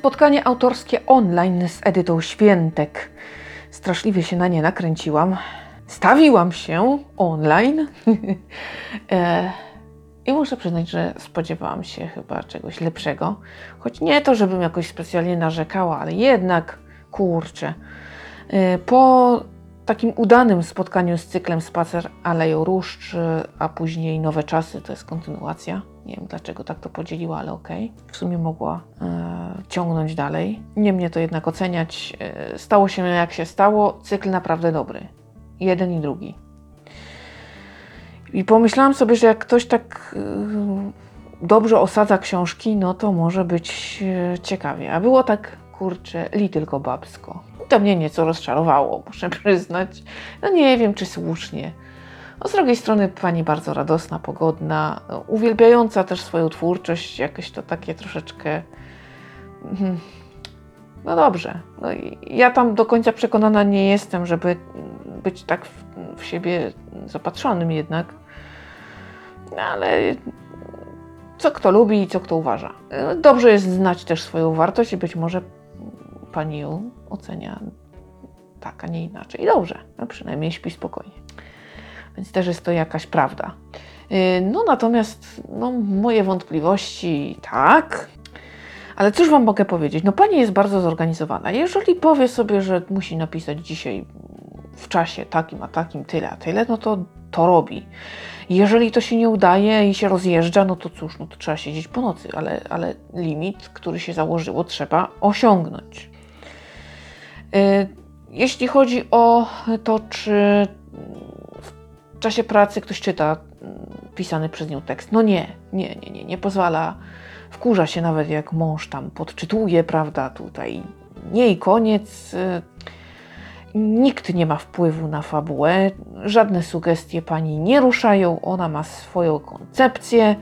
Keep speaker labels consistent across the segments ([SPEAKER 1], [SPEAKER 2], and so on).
[SPEAKER 1] Spotkanie autorskie online z Edytą Świętek. Straszliwie się na nie nakręciłam. Stawiłam się online. e, I muszę przyznać, że spodziewałam się chyba czegoś lepszego. Choć nie to, żebym jakoś specjalnie narzekała, ale jednak kurczę. E, po takim udanym spotkaniu z cyklem Spacer Aleją Róż, a później Nowe Czasy, to jest kontynuacja. Nie wiem dlaczego tak to podzieliła, ale okej. W sumie mogła e, ciągnąć dalej. Nie mnie to jednak oceniać. E, stało się jak się stało. Cykl naprawdę dobry. Jeden i drugi. I pomyślałam sobie, że jak ktoś tak e, dobrze osadza książki, no to może być ciekawie. A było tak, kurczę, li tylko babsko. To mnie nieco rozczarowało, muszę przyznać. No nie wiem, czy słusznie. No z drugiej strony pani bardzo radosna, pogodna, uwielbiająca też swoją twórczość, jakieś to takie troszeczkę. mhm. No dobrze. No ja tam do końca przekonana nie jestem, żeby być tak w, w siebie zapatrzonym jednak. No ale co kto lubi i co kto uważa. Dobrze jest znać też swoją wartość i być może pani ją ocenia tak, a nie inaczej. I dobrze, no przynajmniej śpi spokojnie. Więc też jest to jakaś prawda. Yy, No natomiast no, moje wątpliwości tak. Ale cóż Wam mogę powiedzieć? No Pani jest bardzo zorganizowana. Jeżeli powie sobie, że musi napisać dzisiaj w czasie takim, a takim, tyle, a tyle, no to to robi. Jeżeli to się nie udaje i się rozjeżdża, no to cóż, no to trzeba siedzieć po nocy, ale, ale limit, który się założyło, trzeba osiągnąć. Yy, Jeśli chodzi o to, czy w czasie pracy ktoś czyta mm, pisany przez nią tekst. No nie, nie, nie, nie, nie pozwala. Wkurza się nawet jak mąż tam podczytuje, prawda, tutaj nie i koniec. Nikt nie ma wpływu na fabułę, żadne sugestie pani nie ruszają, ona ma swoją koncepcję,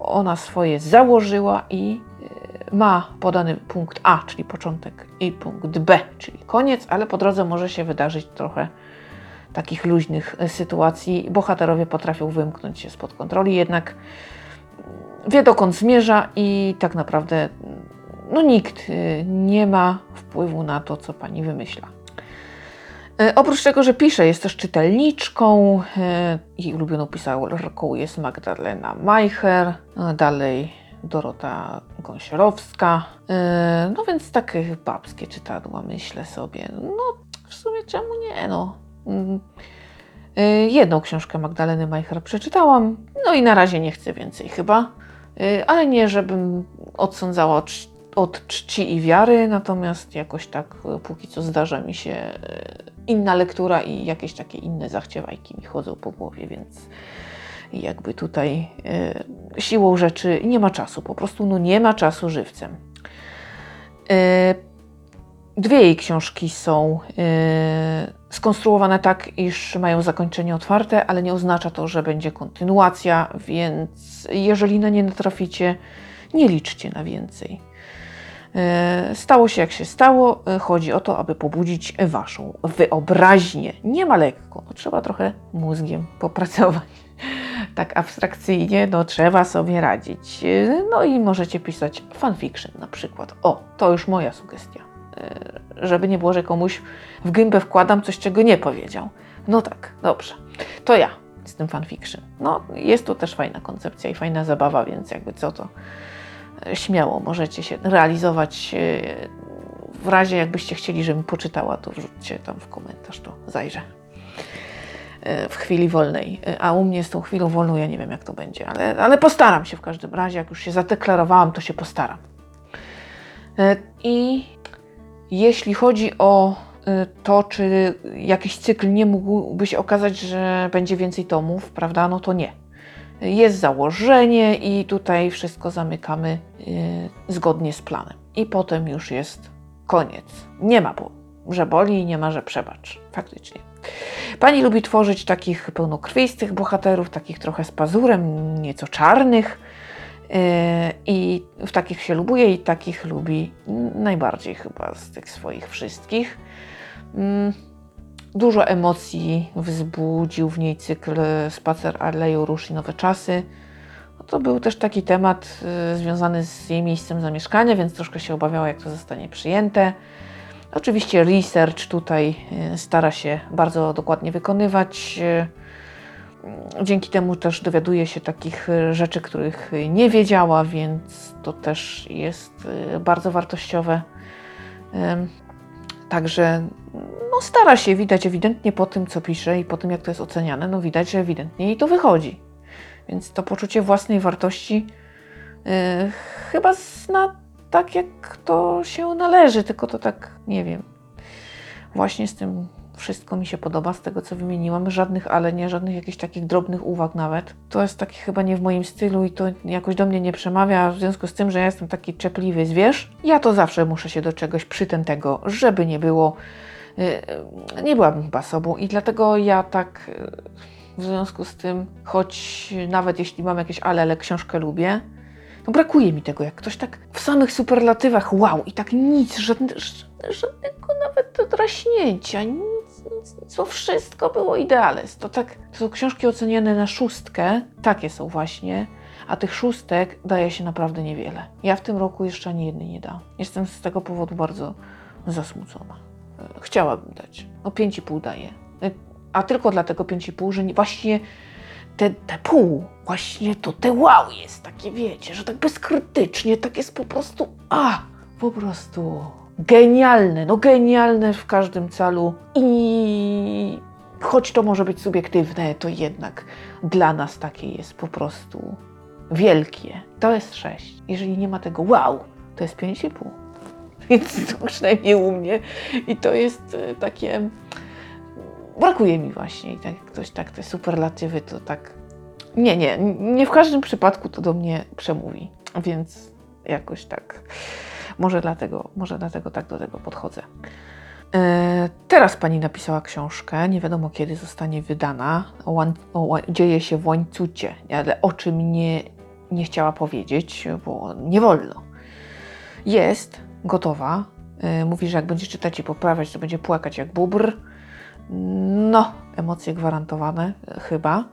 [SPEAKER 1] ona swoje założyła i y, ma podany punkt A, czyli początek, i punkt B, czyli koniec, ale po drodze może się wydarzyć trochę takich luźnych e, sytuacji. Bohaterowie potrafią wymknąć się spod kontroli, jednak wie dokąd zmierza i tak naprawdę no, nikt y, nie ma wpływu na to, co pani wymyśla. E, Oprócz tego, że pisze, jest też czytelniczką. e, Jej ulubioną pisarką jest Magdalena Majcher, dalej Dorota Gąsiorowska. E, No więc takie babskie czytadła, myślę sobie. No w sumie czemu nie, no. Y, Jedną książkę Magdaleny Majcher przeczytałam, no i na razie nie chcę więcej chyba, Y, ale nie żebym odsądzała od, od czci i wiary, natomiast jakoś tak y, póki co zdarza mi się inna lektura i jakieś takie inne zachciewajki mi chodzą po głowie, więc jakby tutaj siłą rzeczy nie ma czasu, po prostu no nie ma czasu żywcem. Dwie jej książki są y, skonstruowane tak, iż mają zakończenie otwarte, ale nie oznacza to, że będzie kontynuacja, więc jeżeli na nie natraficie, nie liczcie na więcej. Y, Stało się jak się stało. Y, Chodzi o to, aby pobudzić Waszą wyobraźnię. Nie ma lekko, no, trzeba trochę mózgiem popracować. Tak abstrakcyjnie, no trzeba sobie radzić. Y, No i możecie pisać fanfiction na przykład. O, to już moja sugestia żeby nie było, że komuś w gębę wkładam coś, czego nie powiedział. No tak, dobrze. To ja z tym fanfiction. No, jest to też fajna koncepcja i fajna zabawa, więc jakby co to e, śmiało możecie się realizować. e, W razie jakbyście chcieli, żebym poczytała, to wrzućcie tam w komentarz, to zajrzę e, w chwili wolnej. E, A u mnie z tą chwilą wolną ja nie wiem, jak to będzie, ale, ale postaram się w każdym razie. Jak już się zadeklarowałam, to się postaram. E, I jeśli chodzi o y, to, czy jakiś cykl nie mógłby się okazać, że będzie więcej tomów, prawda? No to nie. Jest założenie i tutaj wszystko zamykamy y, zgodnie z planem. I potem już jest koniec. Nie ma, bo, że boli nie ma, że przebacz. Faktycznie. Pani lubi tworzyć takich pełnokrwistych bohaterów, takich trochę z pazurem, nieco czarnych. Yy, I w takich się lubuje i takich lubi najbardziej chyba z tych swoich wszystkich. Mm, Dużo emocji wzbudził w niej cykl Spacer Aleją Róż i Nowe Czasy. to był też taki temat y, związany z jej miejscem zamieszkania, więc troszkę się obawiała, jak to zostanie przyjęte. Oczywiście research tutaj y, stara się bardzo dokładnie wykonywać. Dzięki temu też dowiaduje się takich y, rzeczy, których nie wiedziała, więc to też jest y, bardzo wartościowe. Także no, stara się, widać ewidentnie po tym, co pisze i po tym, jak to jest oceniane, no widać, że ewidentnie jej to wychodzi. Więc to poczucie własnej wartości yy, chyba zna tak, jak to się należy, tylko to tak, nie wiem. Właśnie z tym wszystko mi się podoba, z tego, co wymieniłam. Żadnych ale nie, żadnych jakichś takich drobnych uwag nawet. To jest takie chyba nie w moim stylu i to jakoś do mnie nie przemawia, w związku z tym, że ja jestem taki czepliwy zwierz. Ja to zawsze muszę się do czegoś przytętego, żeby nie było yy, nie byłabym chyba sobą i dlatego ja tak yy, w związku z tym, choć nawet jeśli mam jakieś ale, ale książkę lubię, no brakuje mi tego, jak ktoś tak w samych superlatywach, wow, i tak nic, żadne, żadnego nawet draśnięcia, to wszystko było idealne. To tak, to są książki oceniane na szóstkę, takie są właśnie, a tych szóstek daje się naprawdę niewiele. Ja w tym roku jeszcze ani jednej nie dam. Jestem z tego powodu bardzo zasmucona. Chciałabym dać. No 5,5 daję. A tylko dlatego 5,5, że nie, właśnie te, te pół, właśnie to te wow jest takie, wiecie, że tak bezkrytycznie, tak jest po prostu, a, po prostu genialne, no genialne w każdym calu i choć to może być subiektywne, to jednak dla nas takie jest po prostu wielkie. To jest 6. Jeżeli nie ma tego wow, to jest 5,5. Więc to przynajmniej u mnie i to jest y, takie brakuje mi właśnie i tak ktoś tak te superlatywy to tak nie, nie, nie w każdym przypadku to do mnie przemówi, więc jakoś tak może dlatego, może dlatego tak do tego podchodzę. E, teraz pani napisała książkę, nie wiadomo kiedy zostanie wydana, o, o, dzieje się w łańcucie, ale o czym nie, nie chciała powiedzieć, bo nie wolno. Jest gotowa, e, mówi, że jak będzie czytać i poprawiać, to będzie płakać jak bubr, no, emocje gwarantowane chyba,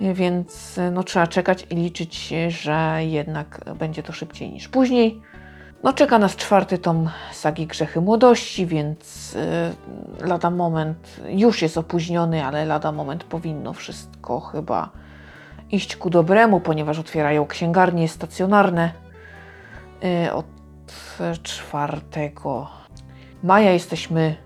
[SPEAKER 1] więc no, trzeba czekać i liczyć, że jednak będzie to szybciej niż później. No, czeka nas czwarty tom sagi Grzechy Młodości, więc yy, lada moment już jest opóźniony, ale lada moment powinno wszystko chyba iść ku dobremu, ponieważ otwierają księgarnie stacjonarne. Yy, od 4 maja jesteśmy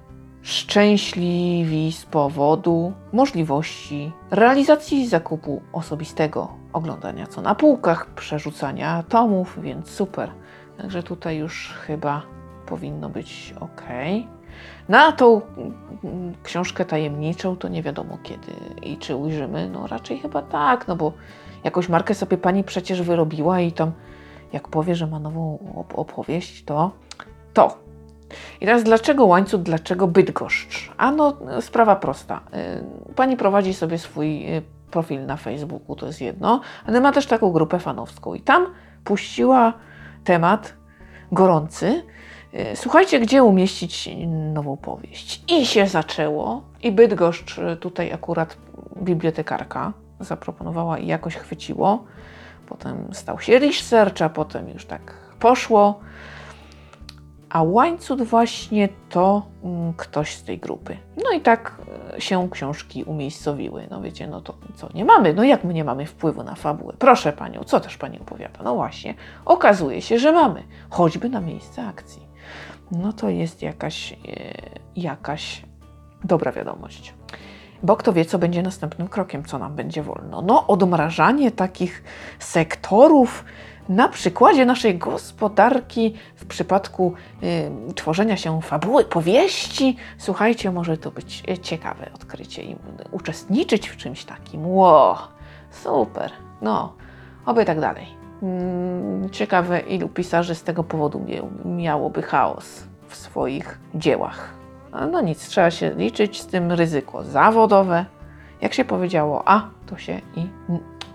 [SPEAKER 1] szczęśliwi z powodu możliwości realizacji zakupu osobistego, oglądania co na półkach, przerzucania tomów, więc super. Także tutaj już chyba powinno być ok. Na tą książkę tajemniczą to nie wiadomo kiedy i czy ujrzymy. No raczej chyba tak, no bo jakąś markę sobie pani przecież wyrobiła i tam jak powie, że ma nową opowieść, to to i teraz dlaczego łańcuch, dlaczego Bydgoszcz? A no, sprawa prosta. Y, pani prowadzi sobie swój y, profil na Facebooku, to jest jedno, ale ma też taką grupę fanowską i tam puściła temat gorący. Y, słuchajcie, gdzie umieścić nową powieść. I się zaczęło. I Bydgoszcz, tutaj akurat bibliotekarka zaproponowała i jakoś chwyciło. Potem stał się research, a potem już tak poszło a łańcuch właśnie to mm, ktoś z tej grupy. No i tak e, się książki umiejscowiły. No wiecie, no to co, nie mamy? No jak my nie mamy wpływu na fabułę? Proszę Panią, co też Pani opowiada? No właśnie, okazuje się, że mamy, choćby na miejsce akcji. No to jest jakaś, e, jakaś dobra wiadomość. Bo kto wie, co będzie następnym krokiem, co nam będzie wolno. No, odmrażanie takich sektorów, na przykładzie naszej gospodarki w przypadku y, tworzenia się fabuły, powieści. Słuchajcie, może to być ciekawe odkrycie i uczestniczyć w czymś takim. Ło, super. No, oby tak dalej. Mm, ciekawe, ilu pisarzy z tego powodu miałoby chaos w swoich dziełach. No nic, trzeba się liczyć z tym ryzyko zawodowe. Jak się powiedziało A, to się i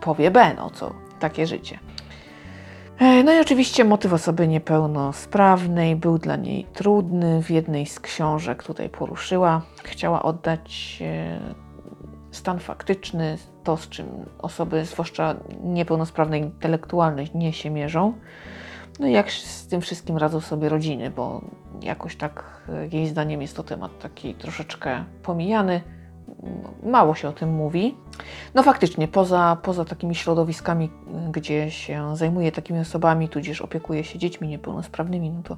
[SPEAKER 1] powie B, no co, takie życie. E, no i oczywiście motyw osoby niepełnosprawnej był dla niej trudny. W jednej z książek tutaj poruszyła. Chciała oddać stan faktyczny, to z czym osoby, zwłaszcza niepełnosprawne intelektualne, nie się mierzą. No i jak z tym wszystkim radzą sobie rodziny, bo jakoś tak e, jej zdaniem jest to temat taki troszeczkę pomijany. Mało się o tym mówi. No faktycznie, poza, poza takimi środowiskami, y, gdzie się zajmuje takimi osobami, tudzież opiekuje się dziećmi niepełnosprawnymi, no to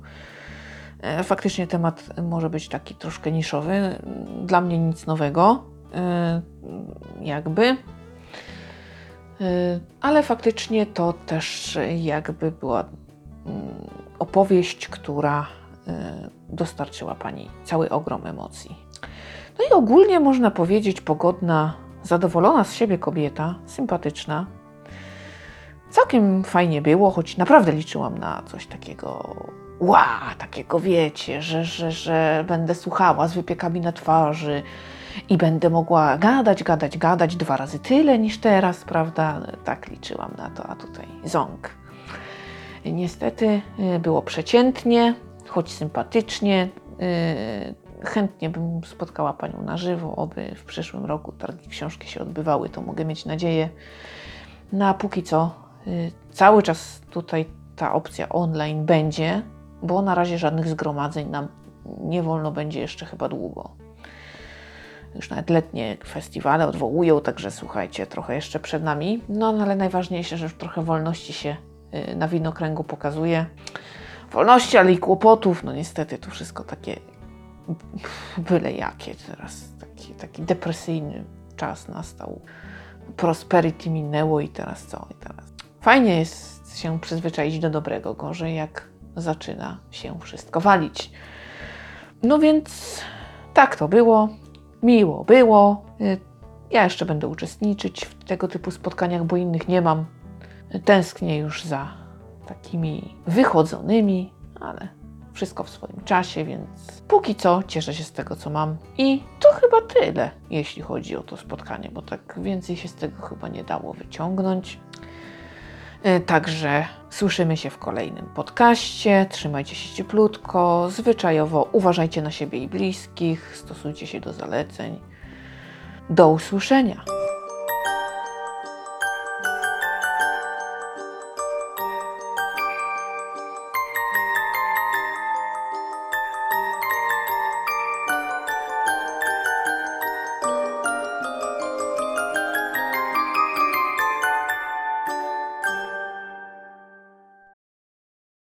[SPEAKER 1] e, faktycznie temat może być taki troszkę niszowy. Dla mnie nic nowego, e, jakby. E, Ale faktycznie to też jakby była mm, opowieść, która dostarczyła Pani cały ogrom emocji. No i ogólnie można powiedzieć pogodna, zadowolona z siebie kobieta, sympatyczna. Całkiem fajnie było, choć naprawdę liczyłam na coś takiego, ła, takiego wiecie, że, że, że będę słuchała z wypiekami na twarzy i będę mogła gadać, gadać, gadać dwa razy tyle niż teraz, prawda? Tak liczyłam na to, a tutaj ząg. Niestety y, było przeciętnie, choć sympatycznie. Chętnie bym spotkała Panią na żywo, oby w przyszłym roku targi książki się odbywały, to mogę mieć nadzieję. No a póki co y, cały czas tutaj ta opcja online będzie, bo na razie żadnych zgromadzeń nam nie wolno będzie jeszcze chyba długo. Już nawet letnie festiwale odwołują, także słuchajcie, trochę jeszcze przed nami. No ale najważniejsze, że już trochę wolności się y, na widnokręgu pokazuje. Wolności, ale i kłopotów. No niestety to wszystko takie byle jakie teraz. Taki, taki depresyjny czas nastał. Prosperity minęło i teraz co? I teraz. Fajnie jest się przyzwyczaić do dobrego, gorzej jak zaczyna się wszystko walić. No więc tak to było. Miło było. Y, Ja jeszcze będę uczestniczyć w tego typu spotkaniach, bo innych nie mam. Tęsknię już za takimi wychodzonymi, ale wszystko w swoim czasie, więc póki co cieszę się z tego, co mam. I to chyba tyle, jeśli chodzi o to spotkanie, bo tak więcej się z tego chyba nie dało wyciągnąć. E, Także słyszymy się w kolejnym podcaście. Trzymajcie się cieplutko, zwyczajowo uważajcie na siebie i bliskich, stosujcie się do zaleceń. Do usłyszenia.